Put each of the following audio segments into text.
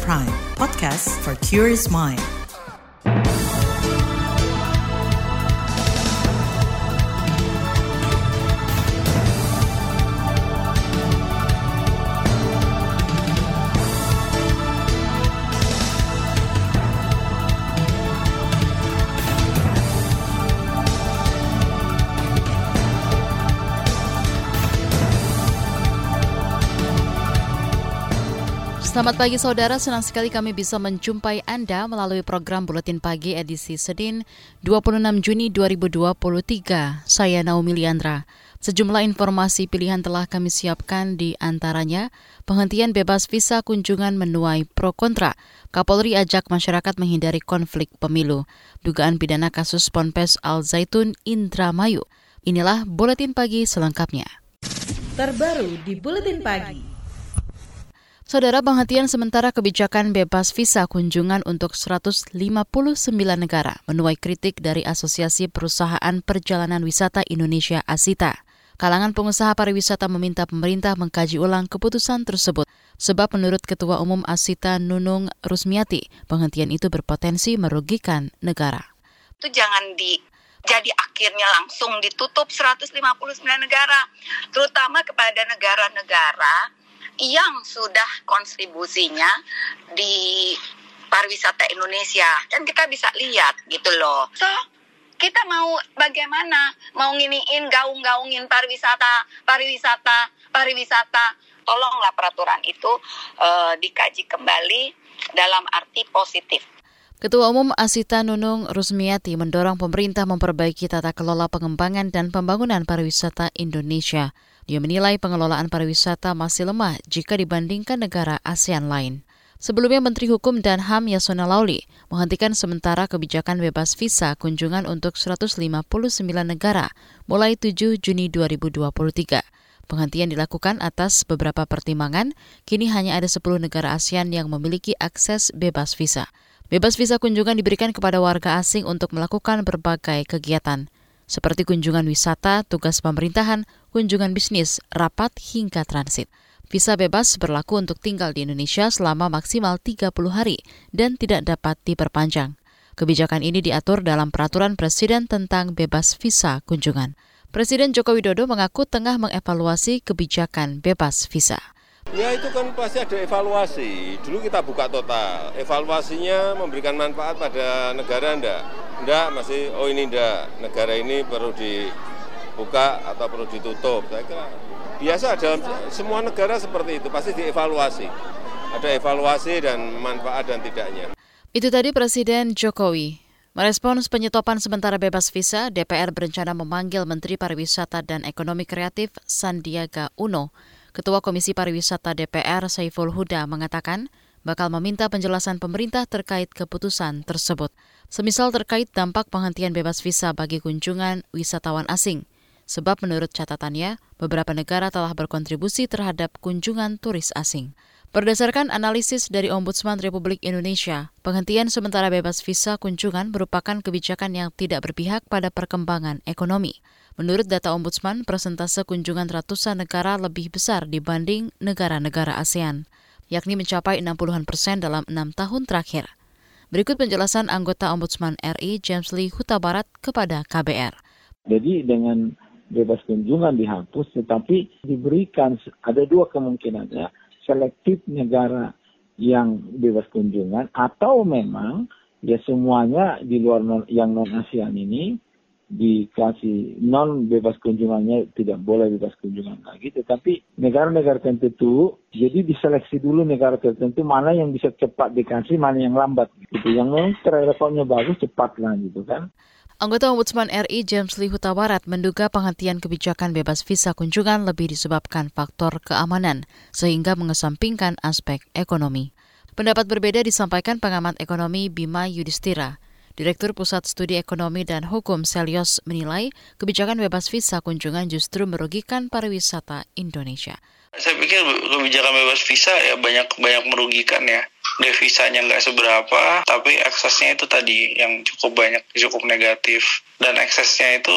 Prime, podcast for curious mind. Selamat pagi saudara, senang sekali kami bisa menjumpai Anda melalui program Buletin Pagi edisi Senin 26 Juni 2023. Saya Naomi Liandra. Sejumlah informasi pilihan telah kami siapkan di antaranya penghentian bebas visa kunjungan menuai pro kontra. Kapolri ajak masyarakat menghindari konflik pemilu. Dugaan pidana kasus Ponpes Al Zaitun Indramayu. Inilah Buletin Pagi selengkapnya. Terbaru di Buletin Pagi. Saudara penghentian sementara kebijakan bebas visa kunjungan untuk 159 negara menuai kritik dari Asosiasi Perusahaan Perjalanan Wisata Indonesia ASITA. Kalangan pengusaha pariwisata meminta pemerintah mengkaji ulang keputusan tersebut sebab menurut Ketua Umum Asita Nunung Rusmiati, penghentian itu berpotensi merugikan negara. Itu jangan di jadi akhirnya langsung ditutup 159 negara, terutama kepada negara-negara yang sudah kontribusinya di pariwisata Indonesia. Kan kita bisa lihat gitu loh. So kita mau bagaimana? Mau nginiin gaung-gaungin pariwisata pariwisata pariwisata. Tolonglah peraturan itu uh, dikaji kembali dalam arti positif. Ketua Umum Asita Nunung Rusmiati mendorong pemerintah memperbaiki tata kelola pengembangan dan pembangunan pariwisata Indonesia. Dia menilai pengelolaan pariwisata masih lemah jika dibandingkan negara ASEAN lain. Sebelumnya Menteri Hukum dan HAM Yasona Lauli menghentikan sementara kebijakan bebas visa kunjungan untuk 159 negara mulai 7 Juni 2023. Penghentian dilakukan atas beberapa pertimbangan, kini hanya ada 10 negara ASEAN yang memiliki akses bebas visa. Bebas visa kunjungan diberikan kepada warga asing untuk melakukan berbagai kegiatan seperti kunjungan wisata, tugas pemerintahan, kunjungan bisnis, rapat, hingga transit. Visa bebas berlaku untuk tinggal di Indonesia selama maksimal 30 hari dan tidak dapat diperpanjang. Kebijakan ini diatur dalam peraturan Presiden tentang bebas visa kunjungan. Presiden Joko Widodo mengaku tengah mengevaluasi kebijakan bebas visa. Ya itu kan pasti ada evaluasi. Dulu kita buka total. Evaluasinya memberikan manfaat pada negara enggak? Enggak, masih oh ini enggak. Negara ini perlu dibuka atau perlu ditutup. Saya kira biasa dalam semua negara seperti itu, pasti dievaluasi. Ada evaluasi dan manfaat dan tidaknya. Itu tadi Presiden Jokowi. Merespons penyetopan sementara bebas visa, DPR berencana memanggil Menteri Pariwisata dan Ekonomi Kreatif Sandiaga Uno Ketua Komisi Pariwisata DPR Saiful Huda mengatakan bakal meminta penjelasan pemerintah terkait keputusan tersebut, semisal terkait dampak penghentian bebas visa bagi kunjungan wisatawan asing. Sebab menurut catatannya, beberapa negara telah berkontribusi terhadap kunjungan turis asing. Berdasarkan analisis dari Ombudsman Republik Indonesia, penghentian sementara bebas visa kunjungan merupakan kebijakan yang tidak berpihak pada perkembangan ekonomi. Menurut data Ombudsman, persentase kunjungan ratusan negara lebih besar dibanding negara-negara ASEAN, yakni mencapai 60-an persen dalam enam tahun terakhir. Berikut penjelasan anggota Ombudsman RI James Lee Huta Barat kepada KBR. Jadi dengan bebas kunjungan dihapus, tetapi diberikan ada dua kemungkinannya, selektif negara yang bebas kunjungan atau memang ya semuanya di luar non, yang non ASEAN ini dikasih non bebas kunjungannya tidak boleh bebas kunjungan lagi tetapi negara-negara tertentu jadi diseleksi dulu negara tertentu mana yang bisa cepat dikasih mana yang lambat gitu yang memang rekornya bagus cepat lah gitu kan Anggota Ombudsman RI James Lee Huta Barat menduga penghentian kebijakan bebas visa kunjungan lebih disebabkan faktor keamanan, sehingga mengesampingkan aspek ekonomi. Pendapat berbeda disampaikan pengamat ekonomi Bima Yudhistira. Direktur Pusat Studi Ekonomi dan Hukum Selios menilai kebijakan bebas visa kunjungan justru merugikan pariwisata Indonesia. Saya pikir kebijakan bebas visa ya banyak banyak merugikan ya. Devisanya nggak seberapa, tapi aksesnya itu tadi yang cukup banyak, cukup negatif. Dan aksesnya itu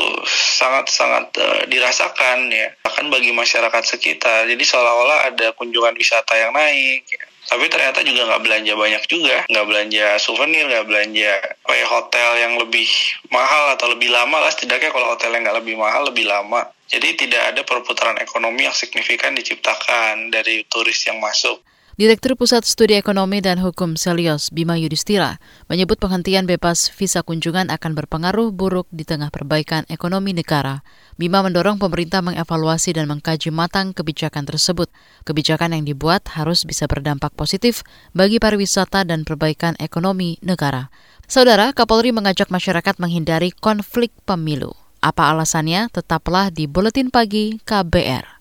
sangat-sangat uh, dirasakan ya, bahkan bagi masyarakat sekitar. Jadi seolah-olah ada kunjungan wisata yang naik, ya tapi ternyata juga nggak belanja banyak juga. Nggak belanja souvenir nggak belanja kayak hotel yang lebih mahal atau lebih lama lah. Setidaknya kalau hotel yang nggak lebih mahal lebih lama. Jadi tidak ada perputaran ekonomi yang signifikan diciptakan dari turis yang masuk. Direktur Pusat Studi Ekonomi dan Hukum Selios, Bima Yudhistira, menyebut penghentian bebas visa kunjungan akan berpengaruh buruk di tengah perbaikan ekonomi negara. Bima mendorong pemerintah mengevaluasi dan mengkaji matang kebijakan tersebut. Kebijakan yang dibuat harus bisa berdampak positif bagi pariwisata dan perbaikan ekonomi negara. Saudara, Kapolri mengajak masyarakat menghindari konflik pemilu. Apa alasannya? Tetaplah di Buletin Pagi KBR.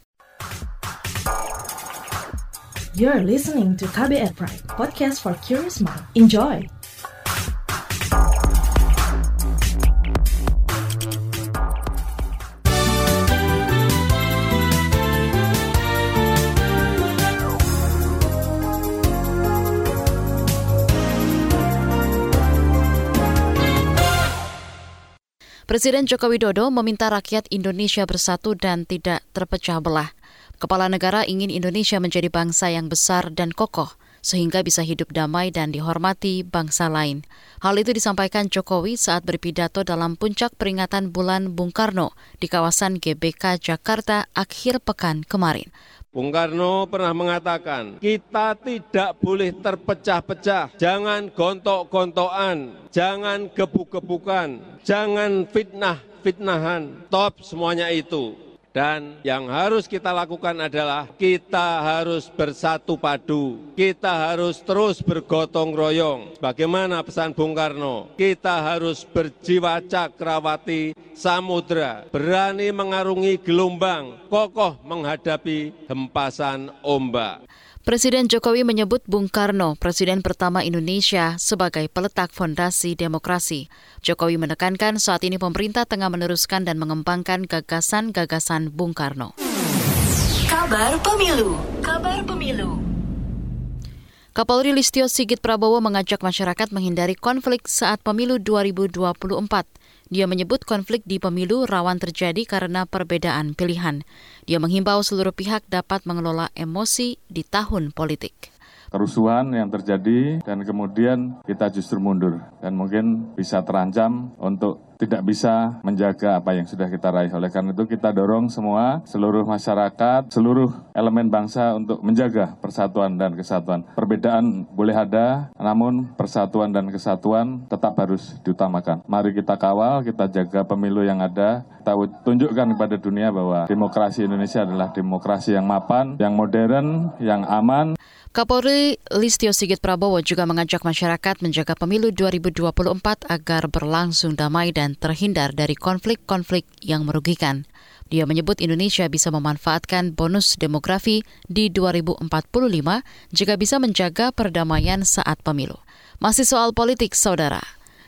You're listening to KBR Pride, podcast for curious mind. Enjoy! Presiden Joko Widodo meminta rakyat Indonesia bersatu dan tidak terpecah belah. Kepala negara ingin Indonesia menjadi bangsa yang besar dan kokoh, sehingga bisa hidup damai dan dihormati bangsa lain. Hal itu disampaikan Jokowi saat berpidato dalam puncak peringatan bulan Bung Karno di kawasan GBK Jakarta akhir pekan kemarin. Bung Karno pernah mengatakan, kita tidak boleh terpecah-pecah, jangan gontok-gontokan, jangan gebuk-gebukan, jangan fitnah-fitnahan, top semuanya itu. Dan yang harus kita lakukan adalah kita harus bersatu padu, kita harus terus bergotong royong. Bagaimana pesan Bung Karno? Kita harus berjiwa cakrawati samudra, berani mengarungi gelombang, kokoh menghadapi hempasan ombak. Presiden Jokowi menyebut Bung Karno, presiden pertama Indonesia, sebagai peletak fondasi demokrasi. Jokowi menekankan saat ini pemerintah tengah meneruskan dan mengembangkan gagasan-gagasan Bung Karno. Kabar Pemilu Kabar Pemilu Kapolri Listio Sigit Prabowo mengajak masyarakat menghindari konflik saat pemilu 2024. Dia menyebut konflik di pemilu rawan terjadi karena perbedaan pilihan. Dia menghimbau seluruh pihak dapat mengelola emosi di tahun politik kerusuhan yang terjadi dan kemudian kita justru mundur dan mungkin bisa terancam untuk tidak bisa menjaga apa yang sudah kita raih. Oleh karena itu kita dorong semua, seluruh masyarakat, seluruh elemen bangsa untuk menjaga persatuan dan kesatuan. Perbedaan boleh ada, namun persatuan dan kesatuan tetap harus diutamakan. Mari kita kawal, kita jaga pemilu yang ada, kita tunjukkan kepada dunia bahwa demokrasi Indonesia adalah demokrasi yang mapan, yang modern, yang aman. Kapolri Listio Sigit Prabowo juga mengajak masyarakat menjaga pemilu 2024 agar berlangsung damai dan terhindar dari konflik-konflik yang merugikan. Dia menyebut Indonesia bisa memanfaatkan bonus demografi di 2045 jika bisa menjaga perdamaian saat pemilu. Masih soal politik, saudara.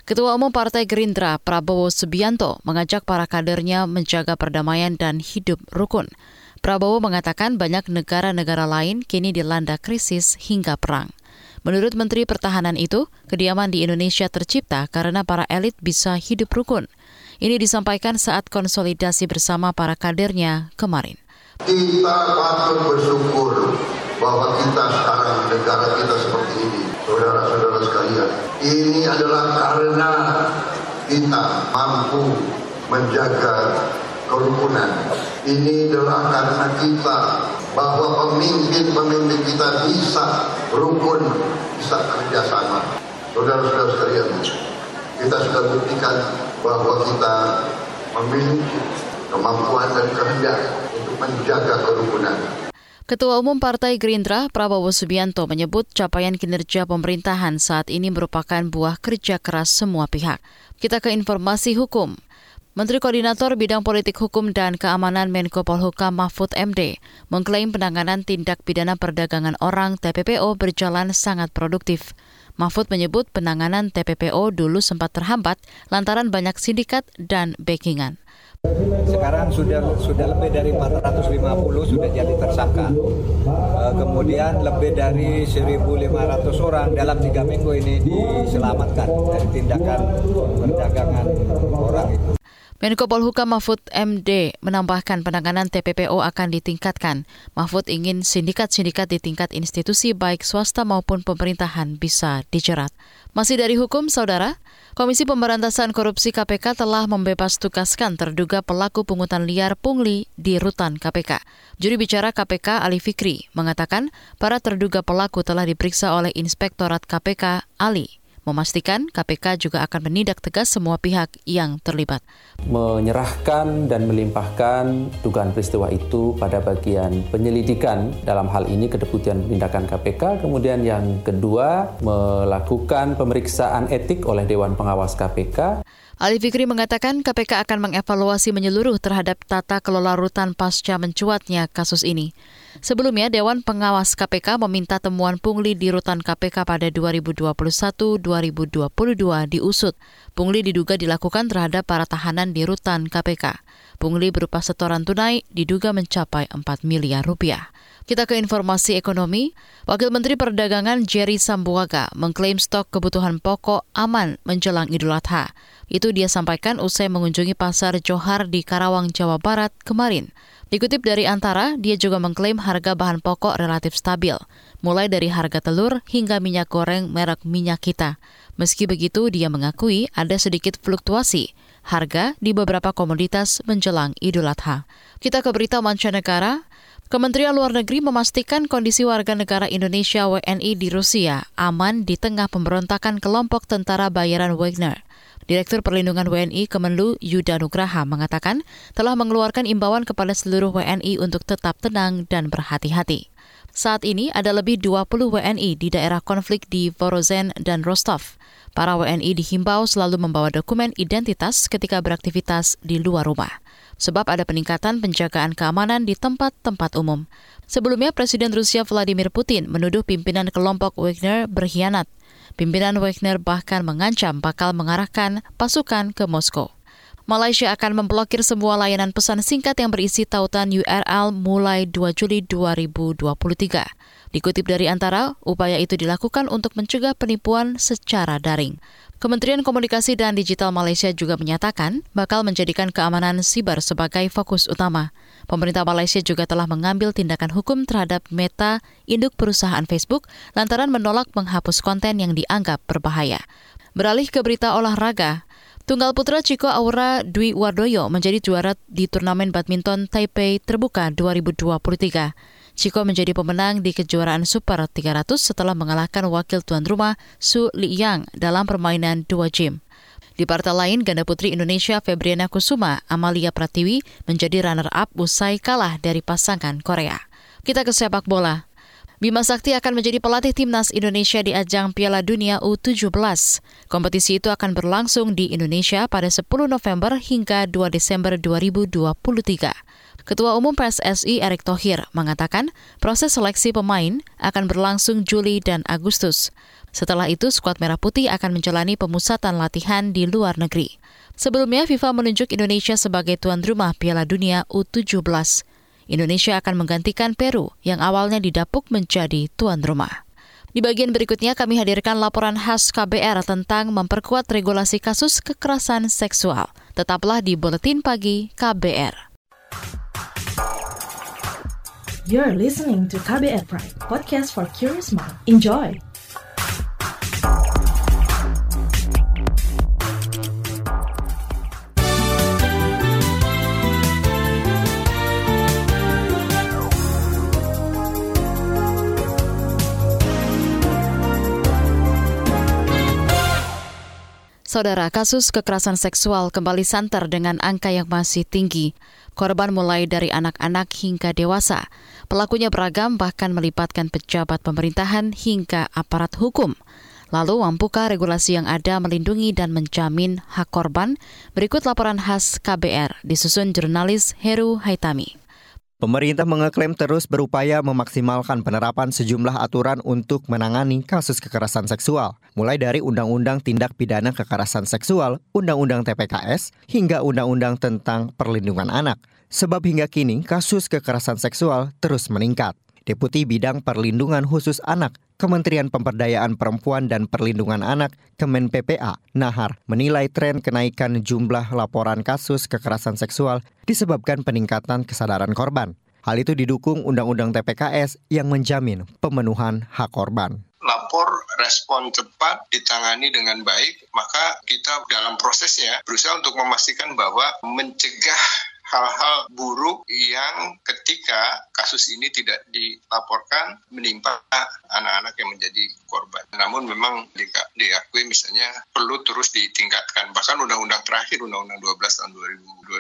Ketua Umum Partai Gerindra Prabowo Subianto mengajak para kadernya menjaga perdamaian dan hidup rukun. Prabowo mengatakan banyak negara-negara lain kini dilanda krisis hingga perang. Menurut Menteri Pertahanan itu, kediaman di Indonesia tercipta karena para elit bisa hidup rukun. Ini disampaikan saat konsolidasi bersama para kadernya kemarin. Kita patut bersyukur bahwa kita sekarang negara kita seperti ini, saudara-saudara sekalian. Ini adalah karena kita mampu menjaga kerukunan. Ini adalah karena kita bahwa pemimpin-pemimpin kita bisa rukun, bisa kerjasama. Saudara-saudara sekalian, kita sudah buktikan bahwa kita memiliki kemampuan dan kehendak untuk menjaga kerukunan. Ketua Umum Partai Gerindra Prabowo Subianto menyebut capaian kinerja pemerintahan saat ini merupakan buah kerja keras semua pihak. Kita ke informasi hukum. Menteri Koordinator Bidang Politik Hukum dan Keamanan Menko Polhukam Mahfud MD mengklaim penanganan tindak pidana perdagangan orang TPPO berjalan sangat produktif. Mahfud menyebut penanganan TPPO dulu sempat terhambat lantaran banyak sindikat dan backingan. Sekarang sudah sudah lebih dari 450 sudah jadi tersangka. Eh, kemudian lebih dari 1.500 orang dalam tiga minggu ini diselamatkan dari tindakan perdagangan orang itu. Menko Polhukam Mahfud MD menambahkan penanganan TPPO akan ditingkatkan. Mahfud ingin sindikat-sindikat di tingkat institusi baik swasta maupun pemerintahan bisa dijerat. Masih dari hukum, Saudara, Komisi Pemberantasan Korupsi KPK telah membebas tugaskan terduga pelaku pungutan liar pungli di rutan KPK. Juri bicara KPK Ali Fikri mengatakan para terduga pelaku telah diperiksa oleh Inspektorat KPK Ali memastikan KPK juga akan menindak tegas semua pihak yang terlibat. Menyerahkan dan melimpahkan dugaan peristiwa itu pada bagian penyelidikan dalam hal ini Kedeputian Penindakan KPK. Kemudian yang kedua melakukan pemeriksaan etik oleh Dewan Pengawas KPK. Ali Fikri mengatakan KPK akan mengevaluasi menyeluruh terhadap tata kelola rutan pasca mencuatnya kasus ini. Sebelumnya, Dewan Pengawas KPK meminta temuan pungli di rutan KPK pada 2021-2022 diusut. Pungli diduga dilakukan terhadap para tahanan di rutan KPK. Pungli berupa setoran tunai diduga mencapai 4 miliar rupiah. Kita ke informasi ekonomi. Wakil Menteri Perdagangan Jerry Sambuaga mengklaim stok kebutuhan pokok aman menjelang Idul Adha. Itu dia sampaikan usai mengunjungi pasar Johar di Karawang, Jawa Barat kemarin. Dikutip dari Antara, dia juga mengklaim harga bahan pokok relatif stabil, mulai dari harga telur hingga minyak goreng merek minyak kita. Meski begitu, dia mengakui ada sedikit fluktuasi harga di beberapa komoditas menjelang Idul Adha. Kita ke berita mancanegara. Kementerian Luar Negeri memastikan kondisi warga negara Indonesia WNI di Rusia aman di tengah pemberontakan kelompok tentara bayaran Wagner. Direktur Perlindungan WNI Kemenlu Yuda Nugraha mengatakan telah mengeluarkan imbauan kepada seluruh WNI untuk tetap tenang dan berhati-hati. Saat ini ada lebih 20 WNI di daerah konflik di Vorozen dan Rostov. Para WNI dihimbau selalu membawa dokumen identitas ketika beraktivitas di luar rumah sebab ada peningkatan penjagaan keamanan di tempat-tempat umum. Sebelumnya, Presiden Rusia Vladimir Putin menuduh pimpinan kelompok Wagner berkhianat. Pimpinan Wagner bahkan mengancam bakal mengarahkan pasukan ke Moskow. Malaysia akan memblokir semua layanan pesan singkat yang berisi tautan URL mulai 2 Juli 2023. Dikutip dari antara, upaya itu dilakukan untuk mencegah penipuan secara daring. Kementerian Komunikasi dan Digital Malaysia juga menyatakan bakal menjadikan keamanan siber sebagai fokus utama. Pemerintah Malaysia juga telah mengambil tindakan hukum terhadap Meta, induk perusahaan Facebook, lantaran menolak menghapus konten yang dianggap berbahaya. Beralih ke berita olahraga, Tunggal putra Chico Aura Dwi Wardoyo menjadi juara di turnamen badminton Taipei Terbuka 2023. Chico menjadi pemenang di kejuaraan Super 300 setelah mengalahkan wakil tuan rumah Su Liyang dalam permainan dua gym. Di partai lain, ganda putri Indonesia Febriana Kusuma Amalia Pratiwi menjadi runner-up usai kalah dari pasangan Korea. Kita ke sepak bola. Bima Sakti akan menjadi pelatih timnas Indonesia di ajang Piala Dunia U17. Kompetisi itu akan berlangsung di Indonesia pada 10 November hingga 2 Desember 2023. Ketua Umum PSSI Erick Thohir mengatakan proses seleksi pemain akan berlangsung Juli dan Agustus. Setelah itu, skuad Merah Putih akan menjalani pemusatan latihan di luar negeri. Sebelumnya, FIFA menunjuk Indonesia sebagai tuan rumah Piala Dunia U17. Indonesia akan menggantikan Peru yang awalnya didapuk menjadi tuan rumah. Di bagian berikutnya kami hadirkan laporan khas KBR tentang memperkuat regulasi kasus kekerasan seksual. Tetaplah di Buletin Pagi KBR. You're listening to KBR Pride, podcast for curious mind. Enjoy! Saudara, kasus kekerasan seksual kembali santer dengan angka yang masih tinggi. Korban mulai dari anak-anak hingga dewasa. Pelakunya beragam bahkan melibatkan pejabat pemerintahan hingga aparat hukum. Lalu, mampukah regulasi yang ada melindungi dan menjamin hak korban? Berikut laporan khas KBR disusun jurnalis Heru Haitami. Pemerintah mengeklaim terus berupaya memaksimalkan penerapan sejumlah aturan untuk menangani kasus kekerasan seksual, mulai dari Undang-Undang Tindak Pidana Kekerasan Seksual, Undang-Undang TPKS, hingga Undang-Undang tentang Perlindungan Anak. Sebab hingga kini kasus kekerasan seksual terus meningkat. Deputi Bidang Perlindungan Khusus Anak Kementerian Pemberdayaan Perempuan dan Perlindungan Anak Kemen PPA Nahar menilai tren kenaikan jumlah laporan kasus kekerasan seksual disebabkan peningkatan kesadaran korban. Hal itu didukung Undang-Undang TPKS yang menjamin pemenuhan hak korban lapor respon cepat ditangani dengan baik maka kita dalam prosesnya berusaha untuk memastikan bahwa mencegah hal-hal buruk yang ketika kasus ini tidak dilaporkan menimpa anak-anak yang menjadi korban. Namun memang di, diakui misalnya perlu terus ditingkatkan. Bahkan undang-undang terakhir, Undang-Undang 12 tahun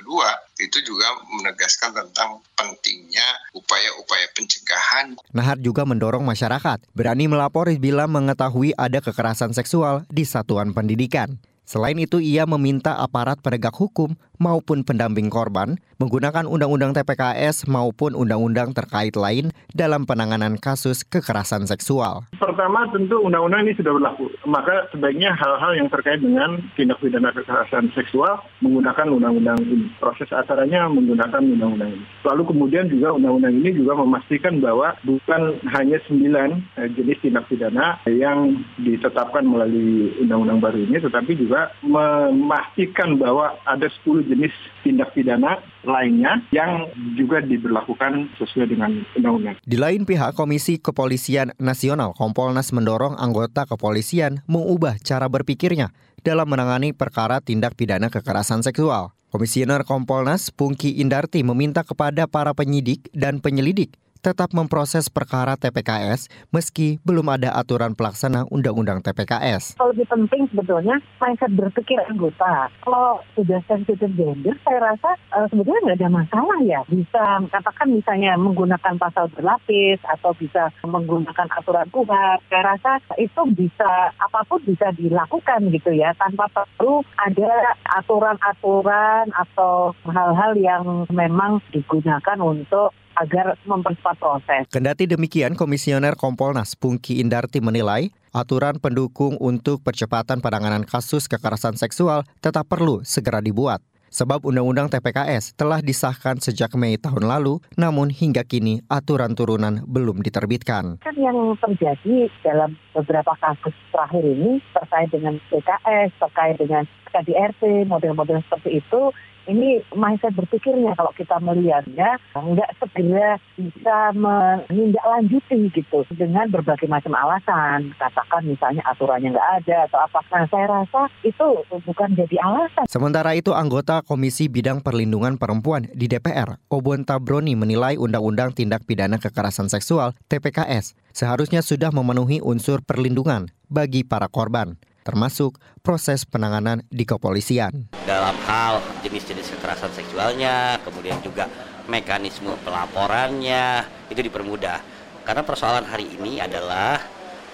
2022, itu juga menegaskan tentang pentingnya upaya-upaya pencegahan. Nahar juga mendorong masyarakat berani melapor bila mengetahui ada kekerasan seksual di satuan pendidikan. Selain itu, ia meminta aparat penegak hukum maupun pendamping korban menggunakan undang-undang TPKS maupun undang-undang terkait lain dalam penanganan kasus kekerasan seksual. Pertama, tentu undang-undang ini sudah berlaku. Maka sebaiknya hal-hal yang terkait dengan tindak pidana kekerasan seksual menggunakan undang-undang ini. Proses acaranya menggunakan undang-undang ini. Lalu kemudian juga undang-undang ini juga memastikan bahwa bukan hanya sembilan eh, jenis tindak pidana yang ditetapkan melalui undang-undang baru ini, tetapi juga juga memastikan bahwa ada 10 jenis tindak pidana lainnya yang juga diberlakukan sesuai dengan undang-undang. Di lain pihak, Komisi Kepolisian Nasional Kompolnas mendorong anggota kepolisian mengubah cara berpikirnya dalam menangani perkara tindak pidana kekerasan seksual. Komisioner Kompolnas Pungki Indarti meminta kepada para penyidik dan penyelidik tetap memproses perkara TPKS meski belum ada aturan pelaksana Undang-Undang TPKS. Kalau lebih penting sebetulnya mindset berpikir anggota. Kalau sudah sensitif gender, saya rasa uh, sebetulnya nggak ada masalah ya. Bisa katakan misalnya menggunakan pasal berlapis atau bisa menggunakan aturan kuhap. Saya rasa itu bisa apa pun bisa dilakukan gitu ya tanpa perlu ada aturan-aturan atau hal-hal yang memang digunakan untuk agar mempercepat proses. Kendati demikian, Komisioner Kompolnas Pungki Indarti menilai aturan pendukung untuk percepatan penanganan kasus kekerasan seksual tetap perlu segera dibuat. Sebab Undang-Undang TPKS telah disahkan sejak Mei tahun lalu, namun hingga kini aturan turunan belum diterbitkan. Kan yang terjadi dalam beberapa kasus terakhir ini terkait dengan PKS, terkait dengan KDRT, model-model seperti itu, ini mindset berpikirnya kalau kita melihatnya nggak segera bisa menindaklanjuti gitu dengan berbagai macam alasan. Katakan misalnya aturannya nggak ada atau apa. Nah saya rasa itu bukan jadi alasan. Sementara itu anggota Komisi Bidang Perlindungan Perempuan di DPR Obon Tabroni menilai Undang-Undang Tindak Pidana Kekerasan Seksual TPKS seharusnya sudah memenuhi unsur perlindungan bagi para korban termasuk proses penanganan di kepolisian. Dalam hal jenis-jenis kekerasan seksualnya, kemudian juga mekanisme pelaporannya itu dipermudah. Karena persoalan hari ini adalah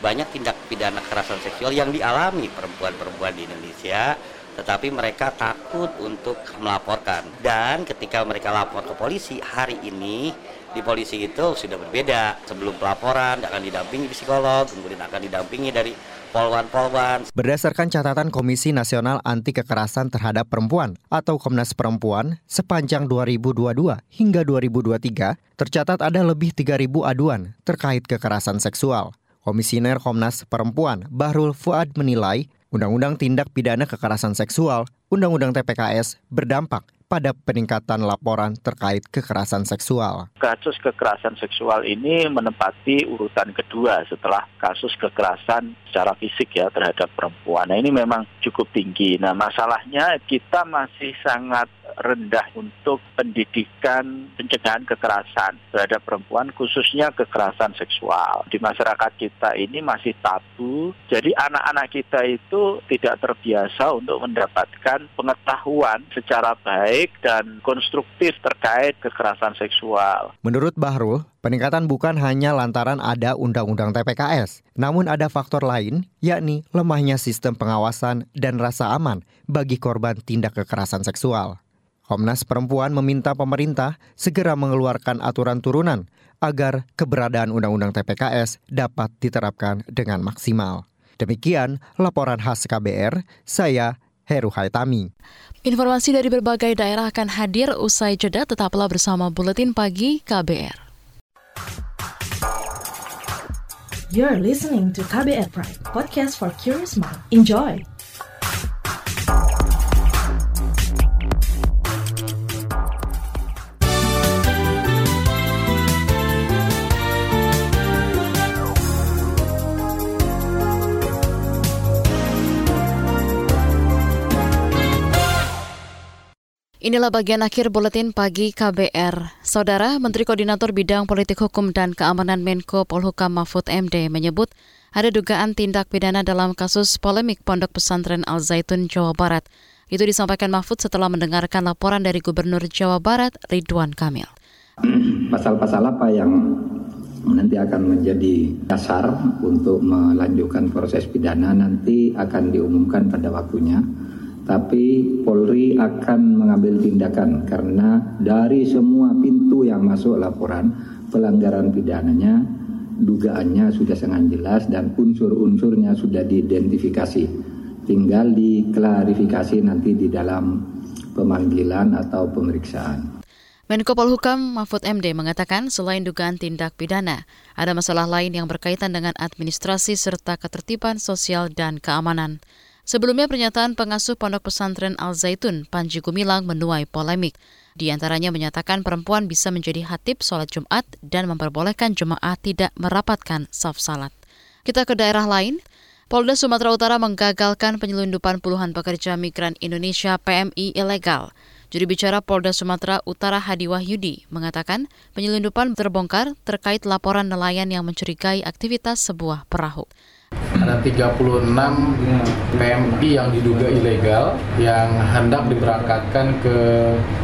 banyak tindak pidana kekerasan seksual yang dialami perempuan-perempuan di Indonesia tetapi mereka takut untuk melaporkan dan ketika mereka lapor ke polisi hari ini di polisi itu sudah berbeda. Sebelum pelaporan akan didampingi psikolog, kemudian akan didampingi dari polwan-polwan. Berdasarkan catatan Komisi Nasional Anti Kekerasan Terhadap Perempuan atau Komnas Perempuan, sepanjang 2022 hingga 2023 tercatat ada lebih 3.000 aduan terkait kekerasan seksual. Komisioner Komnas Perempuan Bahrul Fuad menilai Undang-Undang Tindak Pidana Kekerasan Seksual, Undang-Undang TPKS berdampak pada peningkatan laporan terkait kekerasan seksual. Kasus kekerasan seksual ini menempati urutan kedua setelah kasus kekerasan secara fisik ya terhadap perempuan. Nah ini memang cukup tinggi. Nah masalahnya kita masih sangat rendah untuk pendidikan pencegahan kekerasan terhadap perempuan khususnya kekerasan seksual. Di masyarakat kita ini masih tabu. Jadi anak-anak kita itu tidak terbiasa untuk mendapatkan pengetahuan secara baik dan konstruktif terkait kekerasan seksual. Menurut Bahrul, Peningkatan bukan hanya lantaran ada undang-undang TPKS, namun ada faktor lain, yakni lemahnya sistem pengawasan dan rasa aman bagi korban tindak kekerasan seksual. Komnas Perempuan meminta pemerintah segera mengeluarkan aturan turunan agar keberadaan undang-undang TPKS dapat diterapkan dengan maksimal. Demikian laporan khas KBR, saya Heru Haitami. Informasi dari berbagai daerah akan hadir usai jeda, tetaplah bersama Buletin Pagi KBR. You're listening to KBR Pride, podcast for curious mind. Enjoy! Inilah bagian akhir buletin pagi KBR. Saudara Menteri Koordinator Bidang Politik Hukum dan Keamanan Menko Polhukam Mahfud MD menyebut ada dugaan tindak pidana dalam kasus polemik Pondok Pesantren Al Zaitun Jawa Barat. Itu disampaikan Mahfud setelah mendengarkan laporan dari Gubernur Jawa Barat Ridwan Kamil. Pasal-pasal apa yang nanti akan menjadi dasar untuk melanjutkan proses pidana nanti akan diumumkan pada waktunya tapi Polri akan mengambil tindakan karena dari semua pintu yang masuk laporan pelanggaran pidananya dugaannya sudah sangat jelas dan unsur-unsurnya sudah diidentifikasi tinggal diklarifikasi nanti di dalam pemanggilan atau pemeriksaan. Menko Polhukam Mahfud MD mengatakan selain dugaan tindak pidana, ada masalah lain yang berkaitan dengan administrasi serta ketertiban sosial dan keamanan. Sebelumnya pernyataan pengasuh Pondok Pesantren Al Zaitun, Panji Gumilang, menuai polemik. Di antaranya menyatakan perempuan bisa menjadi hatib sholat Jumat dan memperbolehkan jemaah tidak merapatkan saf salat. Kita ke daerah lain. Polda Sumatera Utara menggagalkan penyelundupan puluhan pekerja migran Indonesia PMI ilegal. Juri bicara Polda Sumatera Utara Hadi Wahyudi mengatakan penyelundupan terbongkar terkait laporan nelayan yang mencurigai aktivitas sebuah perahu. Ada 36 PMI yang diduga ilegal yang hendak diberangkatkan ke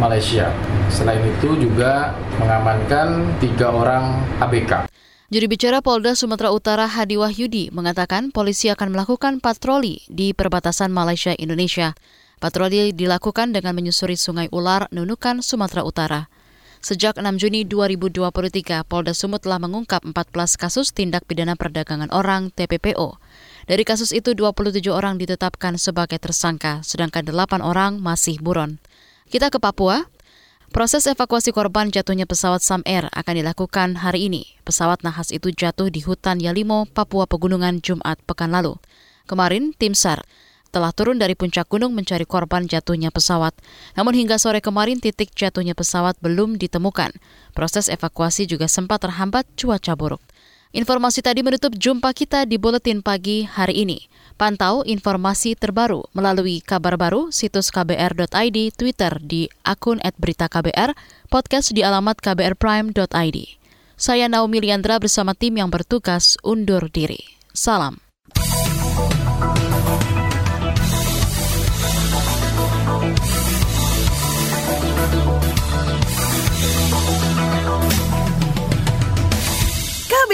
Malaysia. Selain itu juga mengamankan tiga orang ABK. Juri bicara Polda Sumatera Utara Hadi Wahyudi mengatakan polisi akan melakukan patroli di perbatasan Malaysia-Indonesia. Patroli dilakukan dengan menyusuri Sungai Ular, Nunukan, Sumatera Utara. Sejak 6 Juni 2023, Polda Sumut telah mengungkap 14 kasus tindak pidana perdagangan orang TPPO. Dari kasus itu, 27 orang ditetapkan sebagai tersangka, sedangkan 8 orang masih buron. Kita ke Papua. Proses evakuasi korban jatuhnya pesawat Sam Air akan dilakukan hari ini. Pesawat nahas itu jatuh di hutan Yalimo, Papua Pegunungan Jumat pekan lalu. Kemarin, tim SAR telah turun dari puncak gunung mencari korban jatuhnya pesawat. Namun hingga sore kemarin titik jatuhnya pesawat belum ditemukan. Proses evakuasi juga sempat terhambat cuaca buruk. Informasi tadi menutup jumpa kita di Buletin Pagi hari ini. Pantau informasi terbaru melalui kabar baru situs kbr.id, Twitter di akun @beritaKBR, podcast di alamat kbrprime.id. Saya Naomi Liandra bersama tim yang bertugas undur diri. Salam.